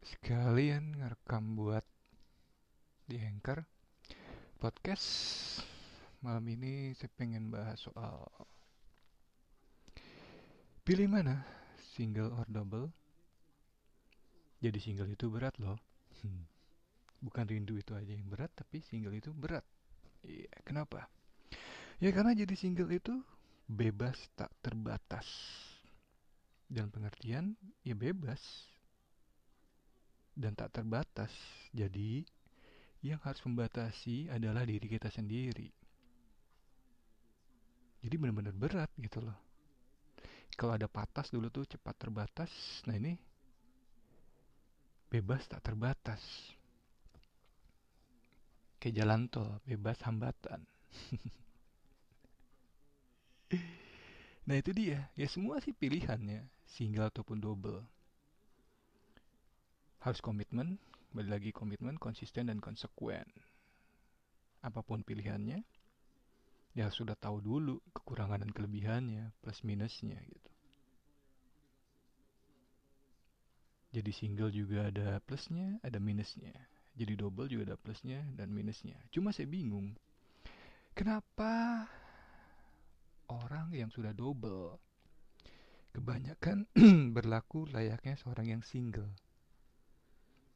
sekalian ngerekam buat di Anchor podcast. Malam ini saya pengen bahas soal pilih mana single or double? Jadi single itu berat loh. Hmm. bukan rindu itu aja yang berat tapi single itu berat. Iya kenapa? Ya karena jadi single itu bebas tak terbatas. Dan pengertian ya bebas dan tak terbatas. Jadi yang harus membatasi adalah diri kita sendiri. Jadi benar-benar berat gitu loh. Kalau ada patas dulu tuh cepat terbatas nah ini bebas tak terbatas. Kayak jalan tol bebas hambatan. Nah itu dia. Ya semua sih pilihannya single ataupun double harus komitmen balik lagi komitmen konsisten dan konsekuen. Apa pun pilihannya ya sudah tahu dulu kekurangan dan kelebihannya plus minusnya gitu. Jadi single juga ada plusnya ada minusnya. Jadi double juga ada plusnya dan minusnya. Cuma saya bingung kenapa orang yang sudah double kebanyakan berlaku layaknya seorang yang single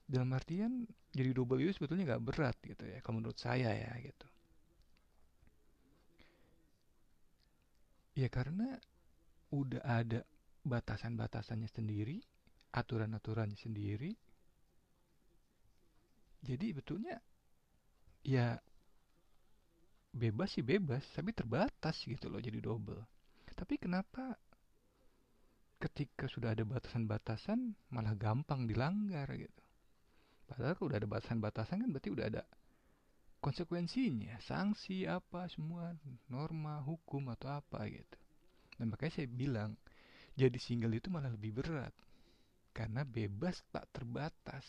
dalam artian jadi double itu sebetulnya nggak berat gitu ya kalau menurut saya ya gitu. Ya karena udah ada batasan-batasannya sendiri aturan-aturannya sendiri jadi betulnya ya bebas sih bebas tapi terbatas gitu loh jadi double. Tapi kenapa ketika sudah ada batasan-batasan malah gampang dilanggar gitu Padahal kalau udah ada batasan-batasan kan berarti udah ada konsekuensinya, sanksi apa semua, norma, hukum atau apa gitu. Dan makanya saya bilang, jadi single itu malah lebih berat. Karena bebas tak terbatas.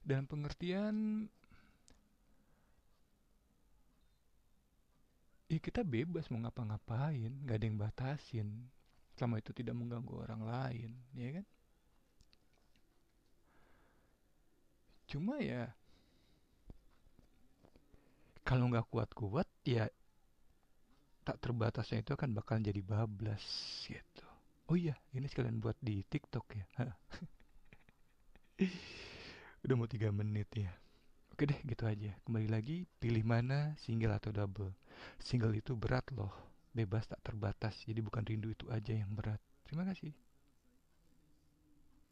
Dan pengertian ya kita bebas mau ngapa-ngapain, gak ada yang batasin. Selama itu tidak mengganggu orang lain, ya kan? Cuma ya kalau nggak kuat-kuat ya tak terbatasnya itu akan bakal jadi bablas gitu. Oh iya ini sekalian buat di TikTok ya. Udah mau tiga menit ya. Oke deh gitu aja. Kembali lagi pilih mana single atau double? Single itu berat loh. Bebas tak terbatas. Jadi bukan rindu itu aja yang berat. Terima kasih